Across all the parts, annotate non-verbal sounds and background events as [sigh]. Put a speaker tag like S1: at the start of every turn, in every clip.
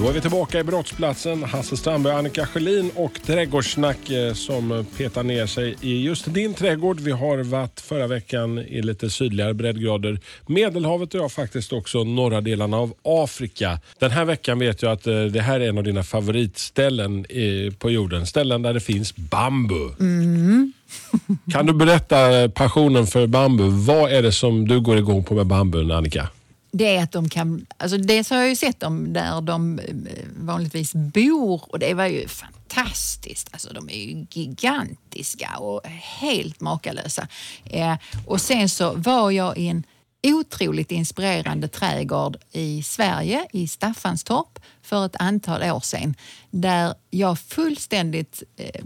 S1: Då är vi tillbaka i brottsplatsen. Hasse Strandberg, Annika Sjölin och Trädgårdssnack eh, som petar ner sig i just din trädgård. Vi har varit förra veckan i lite sydligare breddgrader. Medelhavet och jag faktiskt också norra delarna av Afrika. Den här veckan vet jag att eh, det här är en av dina favoritställen på jorden. Ställen där det finns bambu. [laughs] Kan du berätta eh, passionen för bambu? Vad är det som du går igång på med bambun, Annika?
S2: Det är att de kan, alltså dels har jag ju sett dem där de eh, vanligtvis bor och det var ju fantastiskt. Alltså de är ju gigantiska och helt makalösa. Eh, och sen så var jag i en otroligt inspirerande trädgård i Sverige, i Staffanstorp, för ett antal år sedan. Där jag fullständigt eh,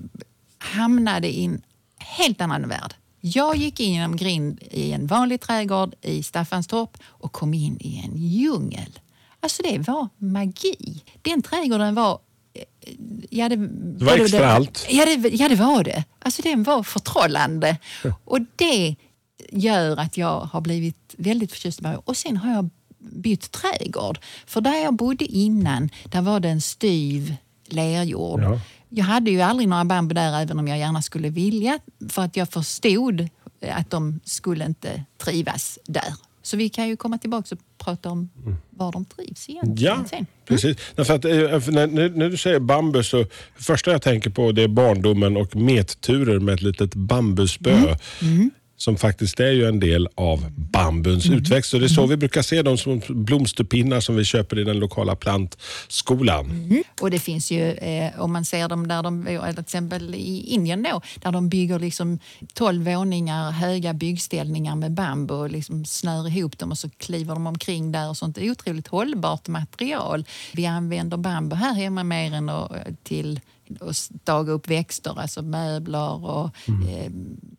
S2: hamnade i en helt annan värld. Jag gick in genom grind i en vanlig trädgård i Staffanstorp och kom in i en djungel. Alltså det var magi. Den trädgården var... eh, Ja, det,
S1: Det var extra allt.
S2: Ja det, ja, det var det. Alltså den var förtrollande. [laughs] Och det gör att jag har blivit väldigt förtjust i. Och sen har jag bytt trädgård. För där jag bodde innan, där var det en styv lerjord.
S1: Ja.
S2: Jag hade ju aldrig några bambu där även om jag gärna skulle vilja för att jag förstod att de skulle inte trivas där. Så vi kan ju komma tillbaka och prata om var de trivs egentligen
S1: Ja,
S2: sen.
S1: precis. Därför att, eh, för när, när du säger bambu så första jag tänker på det är barndomen och metturer med ett litet bambuspö. Som faktiskt är ju en del av bambuns utväxt. Och det är så vi brukar se dem som blomsterpinnar som vi köper i den lokala plantskolan.
S2: Och det finns ju, eh, om man ser dem där de bor, till exempel i Indien då, där de bygger liksom 12 våningar höga byggställningar med bambu och liksom snör ihop dem och så kliver de omkring där och sånt. Det är otroligt hållbart material. Vi använder bambu här hemma mer än att, till att staga upp växter, alltså möbler och eh,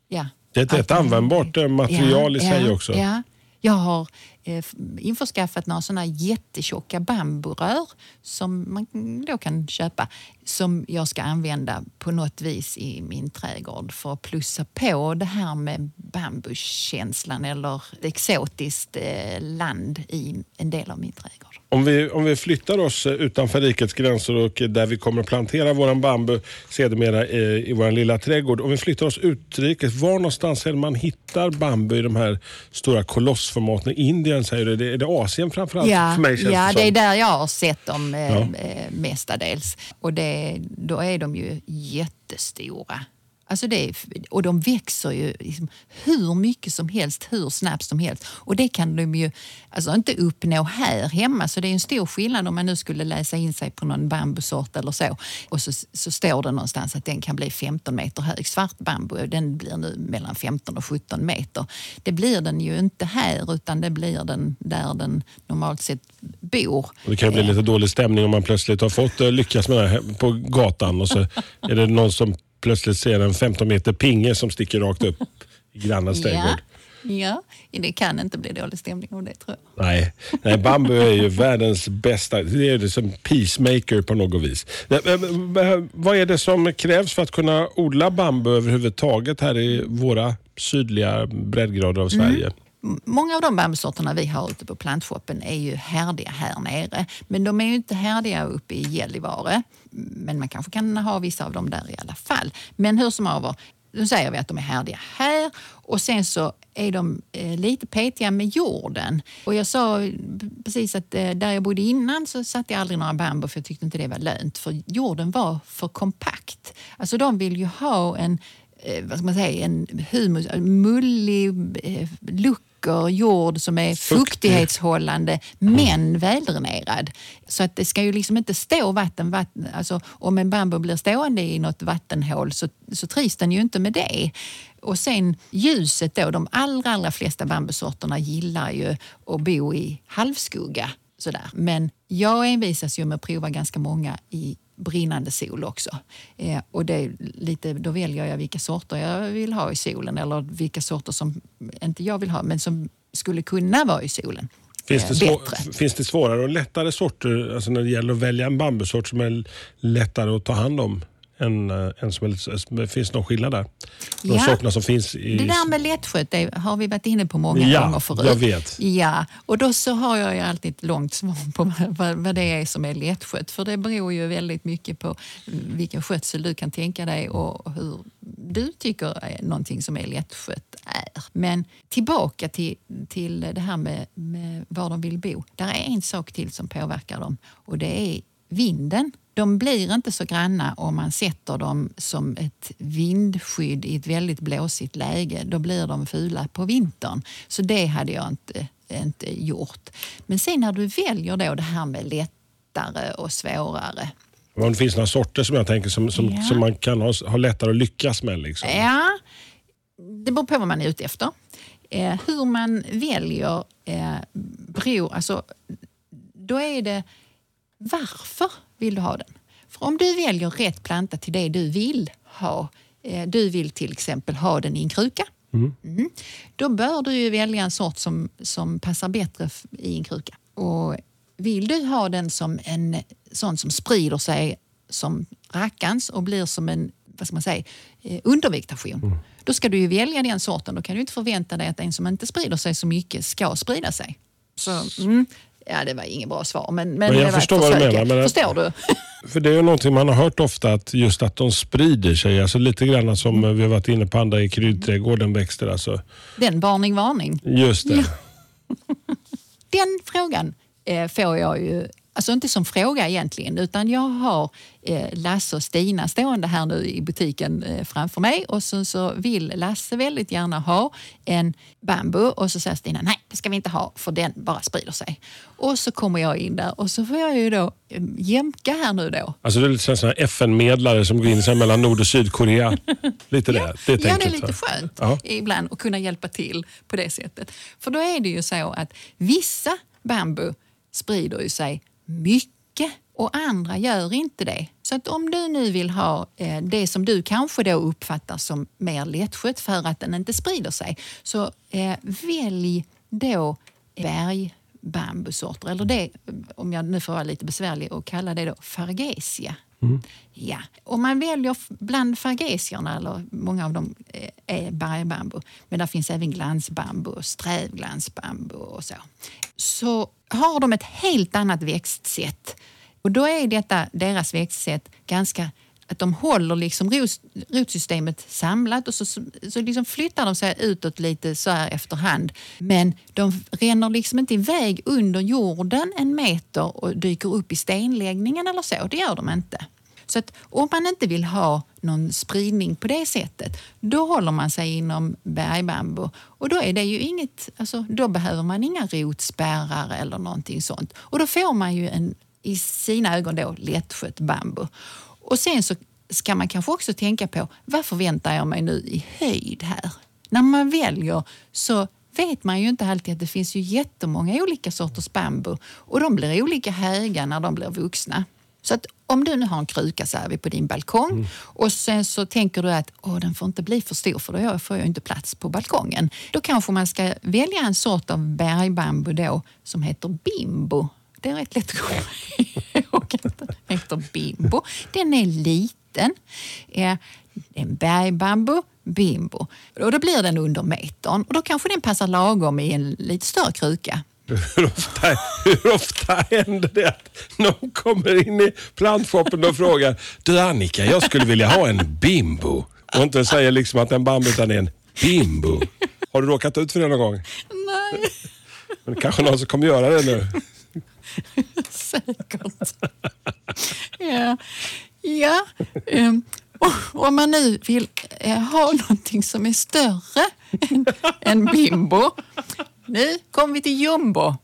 S2: ja.
S1: Det är ett rätt användbart eh, material i sig
S2: ja,
S1: också.
S2: Ja. Jag har eh, införskaffat några såna jättetjocka bamburör som man då kan köpa som jag ska använda på något vis i min trädgård för att plussa på det här med bambukänslan eller exotiskt eh, land i en del av min trädgård.
S1: Om vi, om vi flyttar oss eh, utanför rikets gränser och eh, där vi kommer att plantera våran bambu sedermera i, i vår lilla trädgård. Om vi flyttar oss utrikes, var någonstans är det man hittar bambu i de här stora kolossformaten? I Indien säger du, det- är det Asien framförallt?
S2: Ja,
S1: för mig känns
S2: ja
S1: det
S2: det är
S1: som.
S2: där jag har sett dem eh,
S1: Ja.
S2: eh, mestadels. Och det, då är de ju jättestora. Alltså det är, och de växer ju liksom hur mycket som helst, hur snabbt som helst. Och det kan de ju alltså inte uppnå här hemma. Så det är en stor skillnad om man nu skulle läsa in sig på någon bambusort eller så. Och så, så står det någonstans att den kan bli 15 meter hög. Svart bambu, den blir nu mellan 15 och 17 meter. Det blir den ju inte här utan det blir den där den normalt sett bor.
S1: Och Det kan bli lite dålig stämning om man plötsligt har fått eh, lyckas med det här på gatan och så är det någon som plötsligt ser en 15 meter pinge som sticker rakt upp i grannens trädgård.
S2: ja, det kan inte bli dålig stämning av det tror jag.
S1: Nej, nej, bambu är ju världens bästa. Det är som peacemaker på något vis. Vad är det som krävs för att kunna odla bambu överhuvudtaget här i våra sydliga breddgrader av Sverige?
S2: M- Många av de bambusorterna vi har ute på plantshoppen är ju härdiga här nere. Men de är ju inte härdiga uppe i Gällivare. Men man kanske kan ha vissa av dem där i alla fall. Men hur som haver, nu säger vi att de är härdiga här och sen så är de eh, lite petiga med jorden. Och jag sa precis att eh, där jag bodde innan så satte jag aldrig några bambu för jag tyckte inte det var lönt för jorden var för kompakt. Alltså de vill ju ha en vad ska man säga, en humus, mullig eh, lucker jord som är
S1: Fuktig.
S2: fuktighetshållande men väldränerad. Så att det ska ju liksom inte stå vatten, vatten alltså om en bambu blir stående i något vattenhål så, så trivs den ju inte med det. Och sen ljuset då, de allra, allra flesta bambusorterna gillar ju att bo i halvskugga. Sådär. Men jag envisas ju med att prova ganska många i brinnande sol också. Eh, och det lite, då väljer jag vilka sorter jag vill ha i solen eller vilka sorter som inte jag vill ha men som skulle kunna vara i solen.
S1: Finns
S2: eh,
S1: det, svår,
S2: bättre.
S1: finns det svårare och lättare sorter alltså när det gäller att välja en bambusort som är lättare att ta hand om? Än, eh, än som är, finns någon skillnad där? De
S2: Ja.
S1: sorterna som finns i...
S2: Det där med lättskött det har vi varit inne på många
S1: Ja,
S2: gånger förut.
S1: jag vet.
S2: Ja, och då så har jag ju alltid ett långt svar på vad, vad det är som är lättskött. För det beror ju väldigt mycket på vilken skötsel du kan tänka dig och hur du tycker är någonting som är lättskött är. Men tillbaka till, till det här med, med var de vill bo. Där är en sak till som påverkar dem och det är vinden. De blir inte så granna om man sätter dem som ett vindskydd i ett väldigt blåsigt läge. Då blir de fula på vintern. Så det hade jag inte, inte gjort. Men sen när du väljer då det här med lättare och svårare.
S1: Om det finns några sorter som jag tänker som, som,
S2: Ja.
S1: som man kan ha, ha lättare att lyckas med. Liksom.
S2: Ja, det beror på vad man är ute efter. Eh, hur man väljer eh, beror... Alltså, då är det varför vill du ha den? För om du väljer rätt planta till det du vill ha, eh, du vill till exempel ha den i en kruka, Mm. då bör du ju välja en sort som, som passar bättre i en kruka. Och vill du ha den som en sån som sprider sig som rackans och blir som en vad ska man säga, eh, undervegetation, då ska du ju välja den sorten. Då kan du inte förvänta dig att en som inte sprider sig så mycket ska sprida sig. Så, mm, ja, det var inget bra svar, men, men,
S1: Men jag
S2: det var
S1: förstår vad du menar, men-
S2: Förstår du? [laughs]
S1: För det är ju någonting man har hört ofta att just att de sprider sig. Alltså lite grann som
S2: Mm.
S1: vi har varit inne på andra i kryddträdgården växter. Alltså.
S2: Den varning, varning.
S1: Just det. [laughs]
S2: Den frågan eh, får jag ju, alltså inte som fråga egentligen, utan jag har eh, Lasse och Stina stående här nu i butiken eh, framför mig och så, så vill Lasse väldigt gärna ha en bambu och så säger Stina nej, det ska vi inte ha för den bara sprider sig. Och så kommer jag in där och så får jag ju då eh, jämka här nu då.
S1: Alltså det är lite sådana här FN-medlare som går in sig mellan Nord och Sydkorea. Lite det. Det är
S2: Ja, det är lite skönt
S1: Ja.
S2: ibland att kunna hjälpa till på det sättet. För då är det ju så att vissa bambu sprider ju sig mycket och andra gör inte det. Så att om du nu vill ha eh, det som du kanske då uppfattar som mer lättskött för att den inte sprider sig, så eh, välj då eh, bergbambusorter. Eller det, om jag nu får vara lite besvärlig och kalla det då fargesia. Mm. Ja. Om man väljer bland fargesierna, eller många av dem eh, är bergbambu, men där finns även glansbambu och strävglansbambu och så. Så har de ett helt annat växtsätt. Och då är detta deras växtsätt ganska att de håller liksom rot, rotsystemet samlat och så, så, så liksom flyttar de sig utåt lite så här efterhand. Men de ränner liksom inte iväg under jorden en meter och dyker upp i stenläggningen eller så. Det gör de inte. Så att om man inte vill ha någon spridning på det sättet, då håller man sig inom bergbambu. Och då är det ju inget, alltså, då behöver man inga rotspärrar eller någonting sånt. Och då får man ju en, i sina ögon då, lättskött bambu. Och sen så ska man kanske också tänka på, vad förväntar jag mig nu i höjd här? När man väljer så vet man ju inte alltid att det finns ju jättemånga olika sorters bambu och de blir olika höga när de blir vuxna. Så att om du nu har en kruka så vid på din balkong och sen så tänker du att Åh, den får inte bli för stor för då får jag inte plats på balkongen. Då kanske man ska välja en sort av bergbambu då som heter bimbo. Det är rätt lätt att komma [laughs] ihåg den heter bimbo. Den är liten. Eh, En bergbambu, bimbo. Och då blir den under metern och då kanske den passar lagom i en lite större kruka.
S1: Hur ofta, hur ofta händer det att någon kommer in i plantshoppen och frågar Du Annika, jag skulle vilja ha en bimbo. Och inte säger liksom att en bambu utan en bimbo. Har du råkat ut för det någon gång?
S2: Nej.
S1: Men kanske någon som kommer göra det nu.
S2: Säkert. ja. ja. och om man nu vill eh, ha någonting som är större än, än bimbo. Nu kommer vi till jumbo.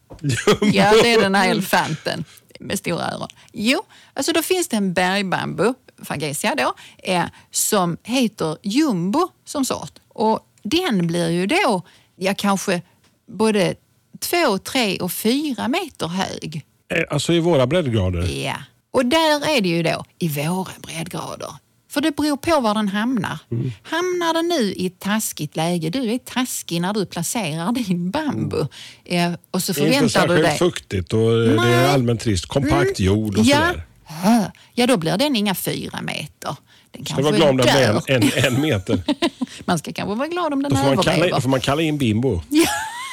S2: Ja, det är den här elefanten med stora öron. Jo, alltså då finns det en bergbambu, fagesia då, eh, som heter jumbo som sort. Och den blir ju då, ja kanske både två, tre och fyra meter hög.
S1: Eh, Alltså i våra breddgrader.
S2: Ja. Och där är det ju då i våra breddgrader. För det beror på var den hamnar.
S1: Mm.
S2: Hamnar den nu i ett taskigt läge, du är taskig när du placerar din bambu eh, och så
S1: Det är inte
S2: förväntar du
S1: särskilt
S2: dig...
S1: fuktigt och det
S2: Nej. Mm.
S1: är allmänt trist. Kompakt jord och
S2: ja,
S1: sådär.
S2: Ja, då blir den inga fyra meter. Den
S1: Ska
S2: kanske
S1: vara glad om den blir en, en, en meter. [laughs]
S2: Man ska kanske vara glad om den
S1: Då får, man kalla,
S2: överlever.
S1: då får man kalla in Bimbo.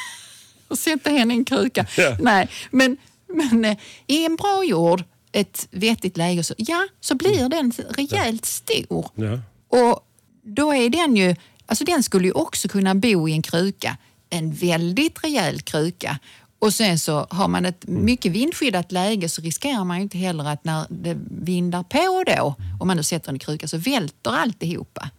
S1: [laughs]
S2: och sätta henne i en kruka.
S1: Ja.
S2: Nej, men, men eh, i en bra jord, ett vettigt läge, så, ja, så blir den rejält stor.
S1: Ja.
S2: Och då är den ju, alltså den skulle ju också kunna bo i en kruka, en väldigt rejäl kruka. Och sen så har man ett mycket vindskyddat läge så riskerar man ju inte heller att när det vindar på då, om man nu sätter den i kruka, så välter alltihopa.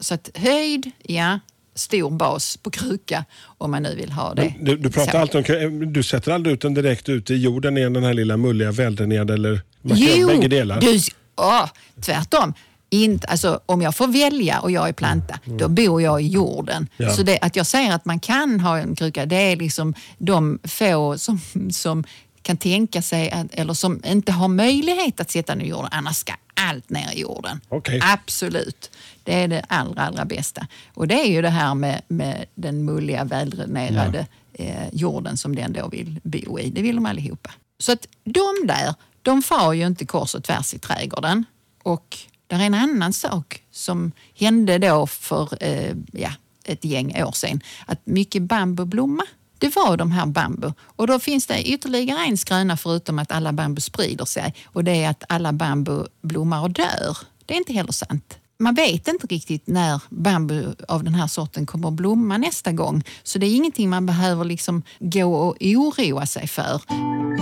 S2: Så att höjd, ja, stor bas på kruka om man nu vill ha det.
S1: Men Du, du pratar alltid om, du sätter aldrig ut den direkt ut i jorden i den här lilla mulliga väldened eller man kan göra bägge delar?
S2: Du, åh, tvärtom. Inte, alltså, om jag får välja och jag är planta, då bor jag i jorden.
S1: Mm. Ja.
S2: Så det, att jag säger att man kan ha en kruka, det är liksom de få som, som kan tänka sig, att, eller som inte har möjlighet att sätta den i jorden. Annars ska allt ner i jorden.
S1: Okej.
S2: Absolut. Det är det allra, allra bästa. Och det är ju det här med, med den mulliga, väldränerade eh, jorden som den då vill bo i. Det vill de allihopa. Så att de där, de far ju inte kors och tvärs i trädgården. Och det är en annan sak som hände då för eh, ja, ett gäng år sedan. Att mycket bambu blomma. Det var de här bambu. Och då finns det ytterligare en skröna förutom att alla bambu sprider sig. Och det är att alla bambu blommar och dör. Det är inte heller sant. Man vet inte riktigt när bambu av den här sorten kommer att blomma nästa gång. Så det är ingenting man behöver liksom gå och oroa sig för.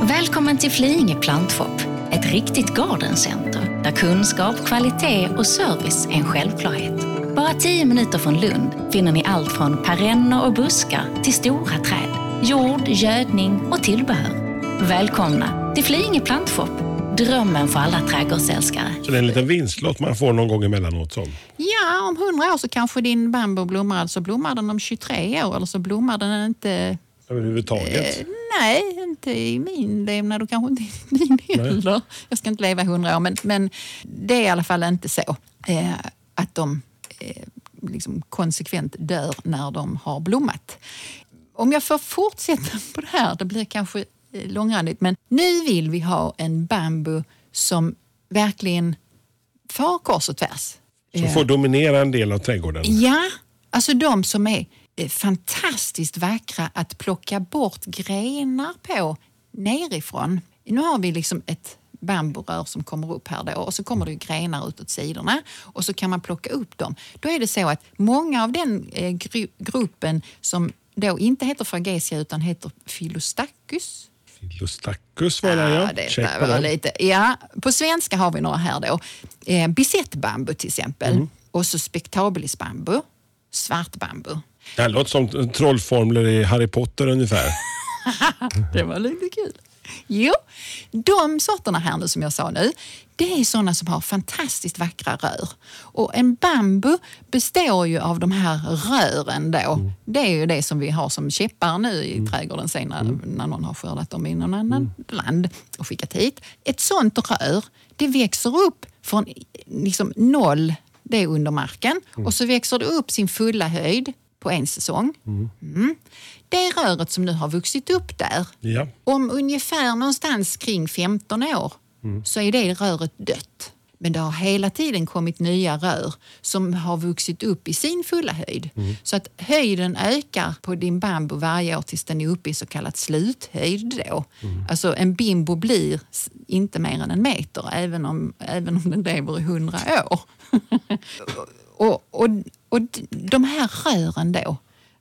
S3: Välkommen till Flyinge plantshop, ett riktigt gardencenter där kunskap, kvalitet och service är en självklarhet. Bara tio minuter från Lund finner ni allt från perenner och buskar till stora träd, jord, gödning och tillbehör. Välkomna till Flyinge plantshop, drömmen för alla trädgårdsälskare.
S1: Så det är en liten vinstlott man får någon gång emellanåt. Som.
S2: Ja, om hundra år så kanske din bambu blommar, alltså blommar den om 23 år eller så blommar den inte
S1: Överhuvudtaget.
S2: Eh, nej, inte i min levnad och kanske inte i din heller. Jag ska inte leva i hundra år, men, men det är i alla fall inte så eh, att de liksom konsekvent dör när de har blommat. Om jag får fortsätta [laughs] på det här, det blir kanske eh, långrandigt, men nu vill vi ha en bambu som verkligen far kors och tvärs.
S1: Som
S2: Eh,
S1: får dominera en del av trädgården.
S2: Ja, alltså de som är eh, fantastiskt vackra att plocka bort grenar på nerifrån. Nu har vi liksom ett bamburör som kommer upp här då och så kommer det ju grenar ut åt sidorna och så kan man plocka upp dem. Då är det så att många av den eh, gru- gruppen som då inte heter fragesia utan heter
S1: Filostacus var det ja.
S2: det
S1: Check på
S2: var
S1: den.
S2: lite. Ja, på svenska har vi några här då. Eh, Bisettbambu till exempel.
S1: Mm.
S2: Och så spektabilisbambu. Svartbambu.
S1: Det här låter som trollformler i Harry Potter ungefär. [laughs]
S2: Det var lite kul. Jo, de sorterna här nu som jag sa nu, det är sådana som har fantastiskt vackra rör. Och en bambu består ju av de här rören då. Det är ju det som vi har som käppar nu i trädgården sen när, när någon har skördat dem i någon annan land och skickat hit. Ett sånt rör, det växer upp från liksom noll, det är under marken, och så växer det upp sin fulla höjd på en säsong. Mm. Det röret som nu har vuxit upp där,
S1: Ja.
S2: om ungefär någonstans kring 15 år så är det röret dött. Men det har hela tiden kommit nya rör som har vuxit upp i sin fulla höjd. Så att höjden ökar på din bambu varje år tills den är uppe i så kallat sluthöjd. Då. Alltså en bimbo blir inte mer än en meter även om, även om den lever i hundra år. [laughs] och, och, och de här rören då,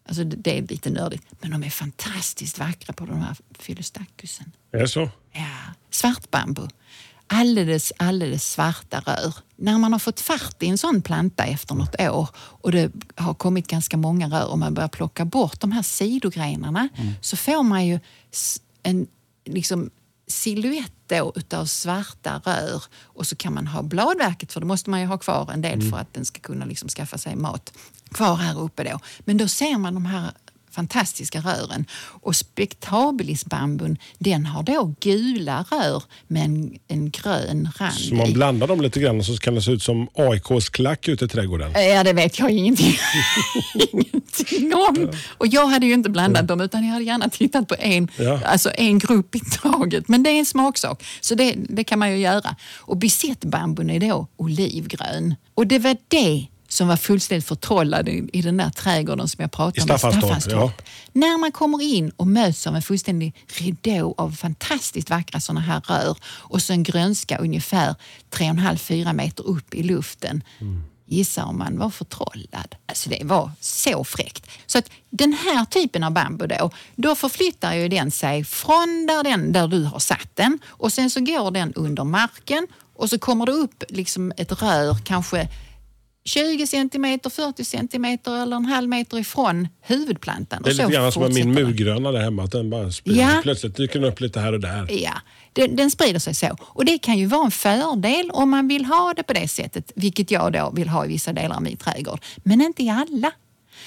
S2: alltså det- är lite nördigt, men de är fantastiskt vackra på de här Philostaccusen.
S1: Är det så?
S2: Ja, svartbambu. Alldeles, alldeles svarta rör. När man har fått fart i en sån planta efter något år och det har kommit ganska många rör och man börjar plocka bort de här sidogrenarna så får man ju en liksom, silhuett då utav svarta rör och så kan man ha bladverket för då måste man ju ha kvar en del för att den ska kunna liksom skaffa sig mat kvar här uppe då. Men då ser man de här fantastiska rören. Och spektabilisbambun den har då gula rör med en, en grön rand
S1: Så man
S2: i.
S1: blandar dem lite grann så kan det se ut som AIKs klack ute i trädgården.
S2: Ja, det vet jag ingenting, [laughs] ingenting om. Och jag hade ju inte blandat dem utan jag hade gärna tittat på en,
S1: Ja.
S2: alltså en grupp i taget. Men det är en smaksak, så det, det kan man ju göra. Och bisettbambun är då olivgrön. Och det var det som var fullständigt förtrollad i, i den där trädgården som jag pratade
S1: I
S2: om. i
S1: Staffanstorp,
S2: När man kommer in och möts av en fullständig ridå av fantastiskt vackra såna här rör och så en grönska ungefär 3,5-4 meter upp i luften. Gissa om man var förtrollad. Alltså det var så fräckt. Så att den här typen av bambu då, då förflyttar ju den sig från där, den, där du har satt den och sen så går den under marken och så kommer det upp liksom ett rör kanske 20 centimeter, 40 centimeter eller en halv meter ifrån huvudplantan.
S1: Det är lite grann som med min murgröna där hemma. Att den bara sprider.
S2: Ja.
S1: Plötsligt dyker den upp lite här och där.
S2: Ja, den, den sprider sig så. Och det kan ju vara en fördel om man vill ha det på det sättet, vilket jag då vill ha i vissa delar av min trädgård. Men inte i alla.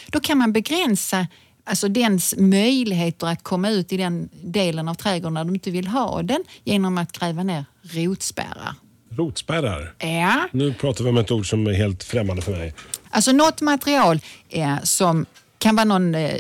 S2: Då kan man begränsa alltså dens möjligheter att komma ut i den delen av trädgården där du inte vill ha den genom att gräva ner rotspärrar.
S1: Rotspärrar.
S2: Ja,
S1: Nu pratar vi om ett ord som är helt främmande för mig.
S2: Alltså något material eh, som kan vara någon eh,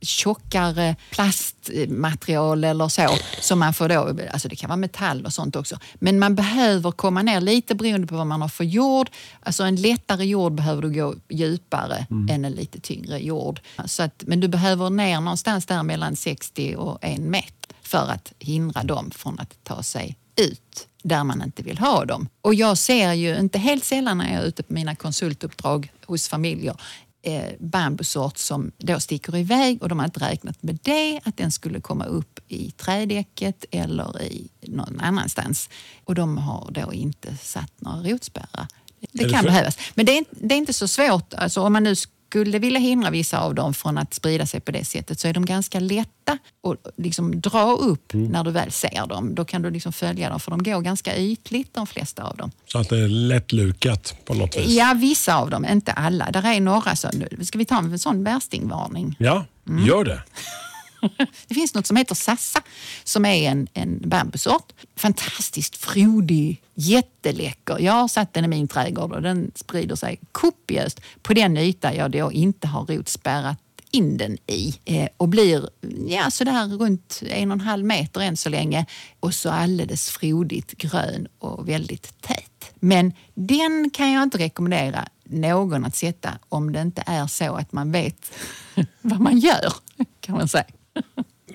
S2: tjockare plastmaterial eller så som man får då, alltså det kan vara metall och sånt också. Men man behöver komma ner lite beroende på vad man har för jord. Alltså en lättare jord behöver du gå djupare än en lite tyngre jord. Så att, men du behöver ner någonstans där mellan 60 och en meter för att hindra dem från att ta sig ut där man inte vill ha dem. Och jag ser ju inte helt sällan när jag är ute på mina konsultuppdrag hos familjer eh, bambusort som då sticker iväg och de har inte räknat med det, att den skulle komma upp i trädäcket eller i någon annanstans. Och de har då inte satt några rotspärrar. Det kan behövas. Men det är, inte- det är inte så svårt. Alltså, om man nu skulle vilja hindra vissa av dem från att sprida sig på det sättet så är de ganska lätta att liksom dra upp
S1: Mm.
S2: när du väl ser dem. Då kan du liksom följa dem för de går ganska ytligt de flesta av dem.
S1: Så att det är lättlukat på något vis.
S2: Ja, vissa av dem, inte alla. Där är några så. Ska vi ta en sån värstingvarning?
S1: Ja,
S2: Mm.
S1: gör det. [laughs] [laughs]
S2: Det finns något som heter sassa som är en, en bambusort. Fantastiskt frodig, jätteläcker. Jag har satt den i min trädgård och den sprider sig kopiöst på den yta jag då inte har rotspärrat in den i eh, och blir ja, sådär runt en och en halv meter än så länge och så alldeles frodigt grön och väldigt tät. Men den kan jag inte rekommendera någon att sätta om det inte är så att man vet [laughs] vad man gör, kan man säga.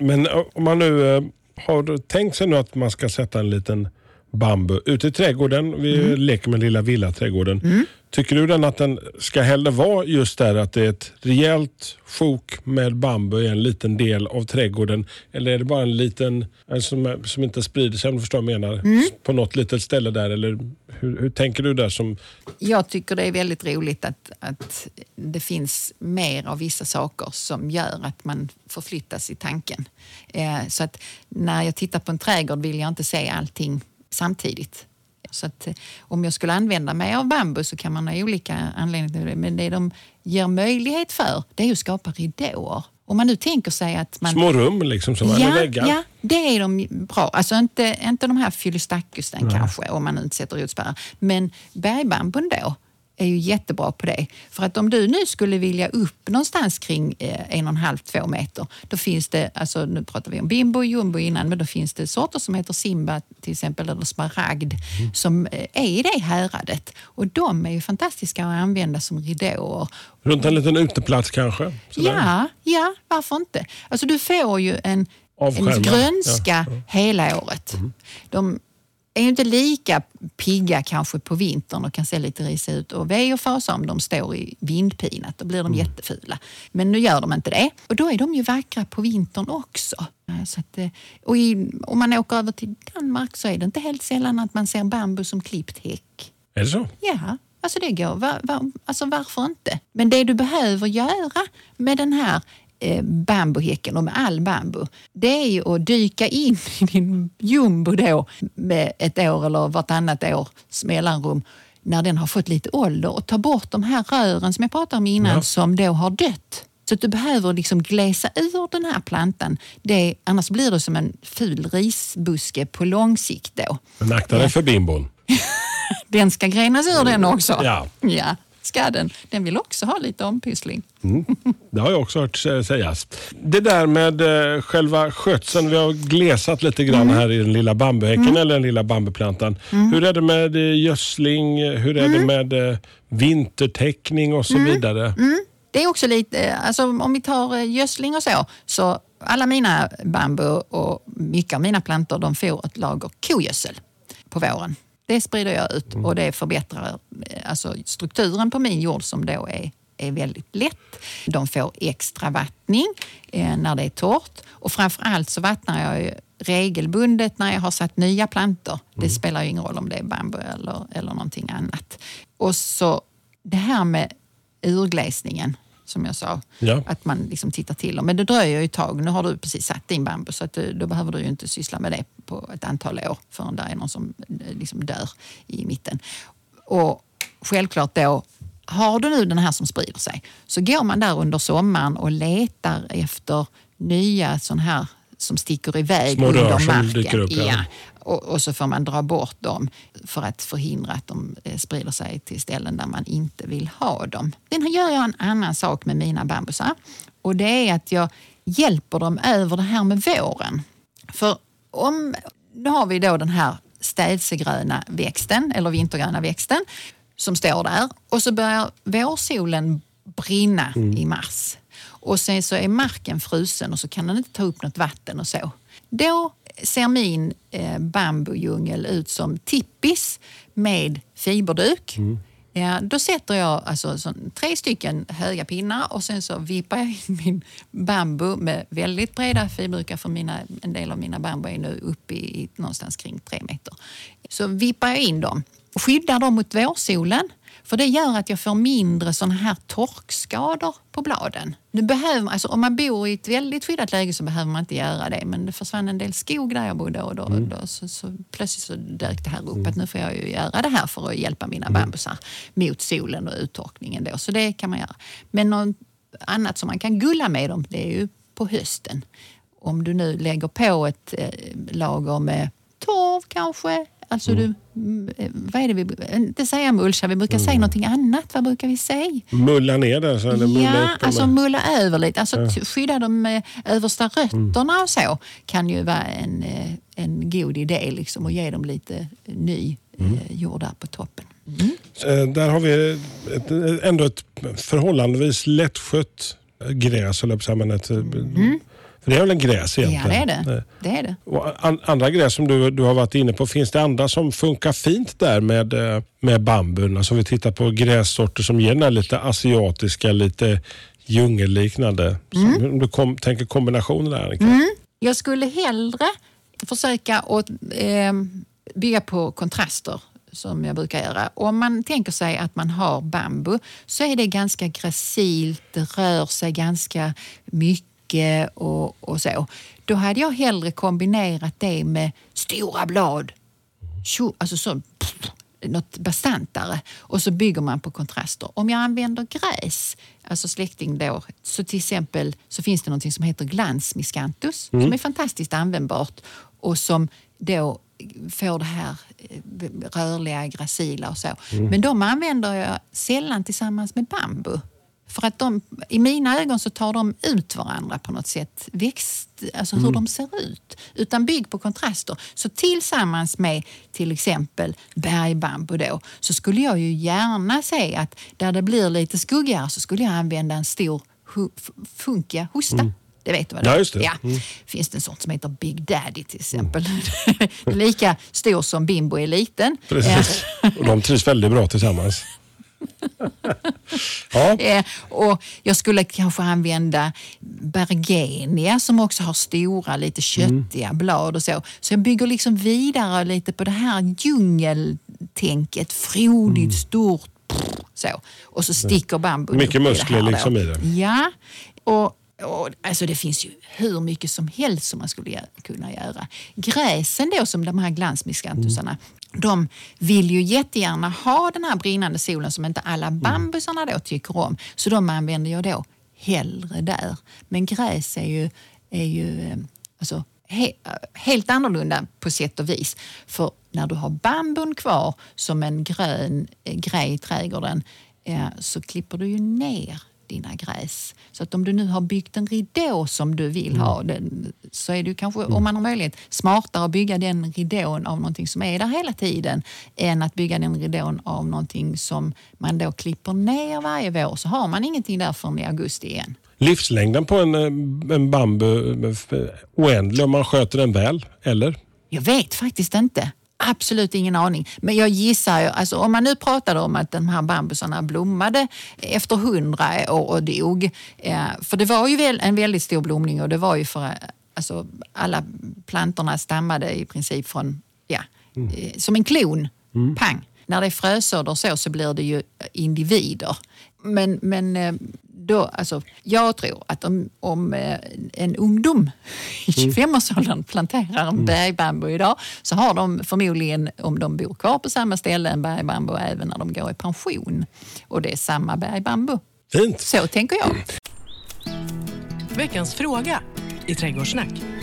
S1: Men eh, om man nu eh, har tänkt sig nu att man ska sätta en liten bambu ute i trädgården. Vi
S2: Mm.
S1: leker med lilla villaträdgården. Tycker du den att den ska hellre vara just där att det är ett rejält sjok med bambu i en liten del av trädgården? Eller är det bara en liten, en som, som inte sprider sig om du förstår vad jag menar?
S2: Mm.
S1: På något litet ställe där? Eller hur, hur tänker du där? som
S2: Jag tycker det är väldigt roligt att, att det finns mer av vissa saker som gör att man förflyttas i tanken. Eh, så att när jag tittar på en trädgård vill jag inte se allting samtidigt. Så att, eh, om jag skulle använda mig av bambu så kan man ha olika anledningar till det. Men det de ger möjlighet för det är att skapa ridåer. Om man nu tänker sig att man...
S1: små rum liksom, som
S2: Ja,
S1: väggar?
S2: ja, det är de bra. Alltså inte, inte de här fyllestackusen kanske, om man inte sätter rotspärrar. Men bergbambun då är ju jättebra på det. För att om du nu skulle vilja upp någonstans kring eh, en och en halv, två meter, då finns det, alltså nu pratar vi om bimbo och jumbo innan, men då finns det sorter som heter simba till exempel, eller smaragd, som eh, är i det häradet. Och de är ju fantastiska att använda som ridåer.
S1: Runt en liten uteplats kanske? Sådär.
S2: Ja, ja, varför inte? Alltså du får ju en, en grönska hela året. De är inte lika pigga kanske på vintern och kan se lite risiga ut och ve och fasa om de står i vindpinat. Då blir de jättefula. Men nu gör de inte det. Och då är de ju vackra på vintern också. Så att, eh, och i, om man åker över till Danmark så är det inte helt sällan att man ser bambu som klippt häck.
S1: Är det så?
S2: Ja, alltså det går. Va, va, alltså varför inte? Men det du behöver göra med den här bambuhäcken och med all bambu, det är ju att dyka in [laughs] i din jumbo då med ett år eller vartannat års mellanrum när den har fått lite ålder och ta bort de här rören som jag pratade om innan
S1: Ja.
S2: som då har dött. Så att du behöver liksom gläsa ur den här plantan. Det, annars blir det som en ful risbuske på lång sikt då.
S1: Men akta dig för bimbon. [laughs]
S2: Den ska grenas ur den också.
S1: Ja.
S2: ja ska den. Vill också ha lite ompyssling.
S1: Det har jag också hört sä- sägas. Det där med eh, själva skötseln. Vi har glesat lite grann
S2: Mm.
S1: här i den lilla bambuhäcken eller den lilla bambuplantan. Hur är det med eh, gödsling? Hur är
S2: Mm.
S1: det med eh, vintertäckning och så vidare?
S2: Det är också lite, alltså om vi tar gödsling och så, så alla mina bambu och mycket av mina plantor de får ett lager kogödsel på våren. Det sprider jag ut och det förbättrar eh, alltså strukturen på min jord som då är, är väldigt lätt. De får extra vattning eh, när det är torrt och framför allt så vattnar jag regelbundet när jag har satt nya plantor. Det spelar ju ingen roll om det är bambu eller, eller någonting annat. Och så det här med urglesningen som jag sa.
S1: Ja.
S2: Att man liksom tittar till dem. Men det dröjer ju ett tag. Nu har du precis satt din bambu så att du, då behöver du ju inte syssla med det på ett antal år förrän det är någon som eh, liksom dör i mitten. Och självklart då, har du nu den här som sprider sig så går man där under sommaren och letar efter nya sådana här som sticker iväg
S1: Små
S2: under marken.
S1: upp, ja.
S2: ja. Och, och så får man dra bort dem för att förhindra att de eh, sprider sig till ställen där man inte vill ha dem. Sen gör jag en annan sak med mina bambusar och det är att jag hjälper dem över det här med våren. För om, nu har vi då den här städsegröna växten, eller vintergröna växten, som står där och så börjar vårsolen brinna i mars. Och sen så är marken frusen och så kan den inte ta upp något vatten och så. Då ser min eh, bambujungel ut som tippis med fiberduk. Ja, då sätter jag alltså, så, tre stycken höga pinnar och sen så vippar jag in min bambu med väldigt breda fiberdukar för mina, en del av mina bambu är nu uppe i, i någonstans kring tre meter. Så vippar jag in dem och skyddar dem mot vårsolen. För det gör att jag får mindre såna här torkskador på bladen. Nu behöver, alltså om man bor i ett väldigt skyddat läge så behöver man inte göra det. Men det försvann en del skog där jag bodde och då, då så, så plötsligt så dök det här upp att nu får jag ju göra det här för att hjälpa mina bambusar mot solen och uttorkningen. Då. Så det kan man göra. Men något annat som man kan gulla med dem det är ju på hösten. Om du nu lägger på ett eh, lager med torv kanske. Alltså du, mm, eh, vad är det vi, inte säga mulcha, vi brukar säga någonting annat. Vad brukar vi säga?
S1: Mulla ner det? Så, eller mulla
S2: Ja,
S1: upp
S2: alltså
S1: med-
S2: mulla över lite. Alltså t- skydda de eh, översta rötterna och så kan ju vara en, eh, en god idé liksom och ge dem lite ny eh, jord där på toppen.
S1: Eh, Där har vi ett, ändå ett förhållandevis lättskött gräs, höll jag på att säga, men ett, för det är väl en gräs
S2: Ja,
S1: egentligen?
S2: det är det. Det, är det.
S1: Och an, andra gräs som du, du har varit inne på, finns det andra som funkar fint där med, eh, med bambun? Alltså vi tittar på grässorter som ger den här lite asiatiska, lite djungelliknande.
S2: Mm.
S1: Så, Om du kom, tänker kombinationen där Annika?
S2: Jag skulle hellre försöka att eh, bygga på kontraster som jag brukar göra. Om man tänker sig att man har bambu så är det ganska gracilt, det rör sig ganska mycket och, och så. Då hade jag hellre kombinerat det med stora blad. Tjo, alltså så, pff, något bastantare. Och så bygger man på kontraster. Om jag använder gräs, alltså släkting då, så till exempel så finns det något som heter glansmiscanthus som är fantastiskt användbart och som då får det här eh, rörliga, gracila och så. Men de använder jag sällan tillsammans med bambu. För att de, i mina ögon så tar de ut varandra på något sätt. Växt, alltså hur de ser ut. Utan bygg på kontraster. Så tillsammans med till exempel bergbambu då, så skulle jag ju gärna se att där det blir lite skuggigare så skulle jag använda en stor hu- f- funkia hosta. Det vet du vad det
S1: Ja,
S2: är?
S1: just det.
S2: Ja. finns det en sort som heter Big Daddy till exempel. [laughs] Lika stor som Bimbo är liten.
S1: Precis. Och de trivs väldigt bra tillsammans. [laughs] ja,
S2: Eh, och jag skulle kanske använda Bergenia som också har stora, lite köttiga blad och så. Så jag bygger liksom vidare lite på det här djungeltänket. Frodigt, stort, prr, så. Och så sticker bambun
S1: Mycket
S2: i
S1: muskler
S2: då.
S1: liksom i det.
S2: Ja, och, och alltså det finns ju hur mycket som helst som man skulle kunna göra. Gräsen då som de här glansmiskantusarna, de vill ju jättegärna ha den här brinnande solen som inte alla bambusarna då tycker om. Så de använder jag då hellre där. Men gräs är ju, är ju eh, alltså, he, helt annorlunda på sätt och vis. För när du har bambun kvar som en grön eh, grej i trädgården eh, så klipper du ju ner dina gräs. Så att om du nu har byggt en ridå som du vill ha den, så är det kanske, om man har möjlighet, smartare att bygga den ridån av någonting som är där hela tiden än att bygga den ridån av någonting som man då klipper ner varje vår. Så har man ingenting där förrän i augusti igen.
S1: Livslängden på en, eh, en bambu eh, oändlig om man sköter den väl, eller?
S2: Jag vet faktiskt inte. Absolut ingen aning. Men jag gissar, alltså om man nu pratade om att de här bambusarna blommade efter hundra år och dog. Eh, för det var ju en väldigt stor blomning och det var ju för alltså, alla plantorna stammade i princip från, ja, mm. som en klon. Mm. Pang! När det är frösådder så, så blir det ju individer. Men, men då, alltså, jag tror att om, om eh, en ungdom i 25-årsåldern mm. planterar en mm. bergbambu idag så har de förmodligen, om de bor kvar på samma ställe, en bergbambu även när de går i pension. Och det är samma bergbambu.
S1: Fint.
S2: Så tänker jag.
S4: Veckans fråga i Trädgårdssnack.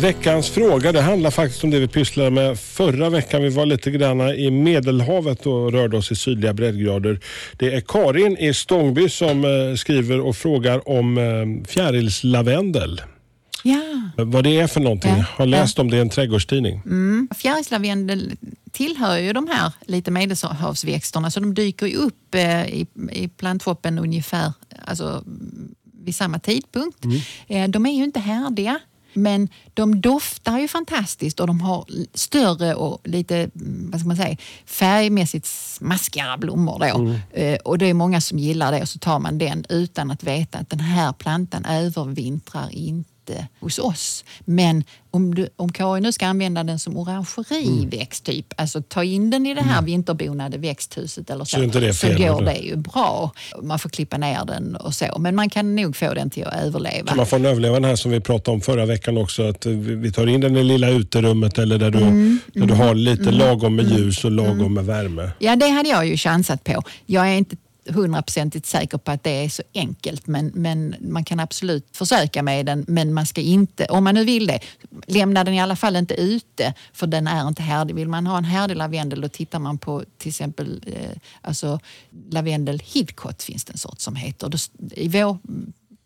S1: Veckans fråga det handlar faktiskt om det vi pysslade med förra veckan. Vi var lite grann i Medelhavet och rörde oss i sydliga breddgrader. Det är Karin i Stångby som eh, skriver och frågar om eh, fjärilslavendel.
S2: Ja.
S1: Vad det är för någonting. Ja. Har läst om det i en trädgårdstidning.
S2: Mm. Fjärilslavendel tillhör ju de här lite medelhavsväxterna så de dyker ju upp eh, i, i ungefär alltså, vid samma tidpunkt. Mm. De är ju inte härdiga men de doftar ju fantastiskt och de har större och lite mm, vad ska man säga, färgmässigt smaskigare blommor. Då. Mm. Eh, och det är många som gillar det och så tar man den utan att veta att den här plantan övervintrar inte inte hos oss. Men om, du, om Karin nu ska använda den som orangeriväxt, mm. typ, alltså ta in den i det här mm. vinterbonade växthuset eller så, så, det så går det ju bra. Man får klippa ner den och så, men man kan nog få den till att överleva.
S1: Kan man få överleva den här som vi pratade om förra veckan också, att vi tar in den i lilla uterummet eller där du, mm. där du har lite mm. lagom med ljus och lagom mm. med värme?
S2: Ja, det hade jag ju chansat på. Jag är inte hundraprocentigt säker på att det är så enkelt men, men man kan absolut försöka med den men man ska inte, om man nu vill det, lämna den i alla fall inte ute för den är inte härdig. Vill man ha en härdig lavendel då tittar man på till exempel eh, alltså, lavendel hidcot finns det en sort som heter. I vår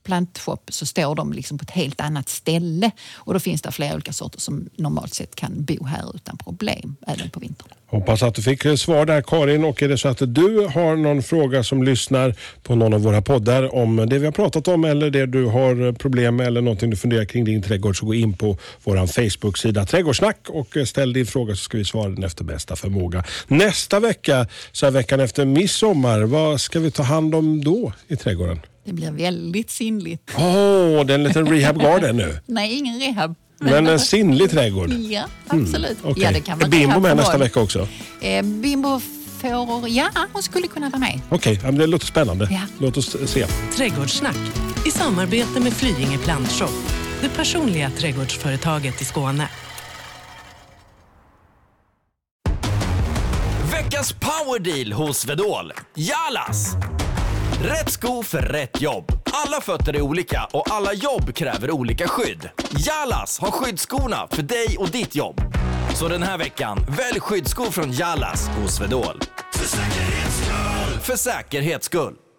S2: plantshop så står de liksom på ett helt annat ställe och då finns det flera olika sorter som normalt sett kan bo här utan problem även på vintern.
S1: Hoppas att du fick eh, svar där Karin och är det så att du har någon fråga som lyssnar på någon av våra poddar om det vi har pratat om eller det du har eh, problem med eller någonting du funderar kring din trädgård så gå in på vår Facebook-sida Trädgårdssnack och eh, ställ din fråga så ska vi svara den efter bästa förmåga. Nästa vecka, så här veckan efter midsommar, vad ska vi ta hand om då i trädgården?
S2: Det blir väldigt sinnligt.
S1: Åh, oh, det är en liten rehab garden nu. [laughs]
S2: Nej, ingen rehab.
S1: Men en sinnlig trädgård?
S2: Ja, absolut. Mm, okay. ja, det kan
S1: vara är Bimbo med nästa vecka också?
S2: Eh, Bimbo får, ja, hon skulle kunna vara med.
S1: Okej, okay, det låter spännande. Ja. Låt oss se.
S4: Trädgårdssnack i samarbete med Flyinge Plantshop. Det personliga trädgårdsföretaget i Skåne.
S5: Veckans powerdeal hos Vedol. Jalas! Rätt sko för rätt jobb. Alla fötter är olika och alla jobb kräver olika skydd. Jalas har skyddsskorna för dig och ditt jobb. Så den här veckan, välj skyddsskor från Jalas hos Swedol. För säkerhets skull! För säkerhets skull.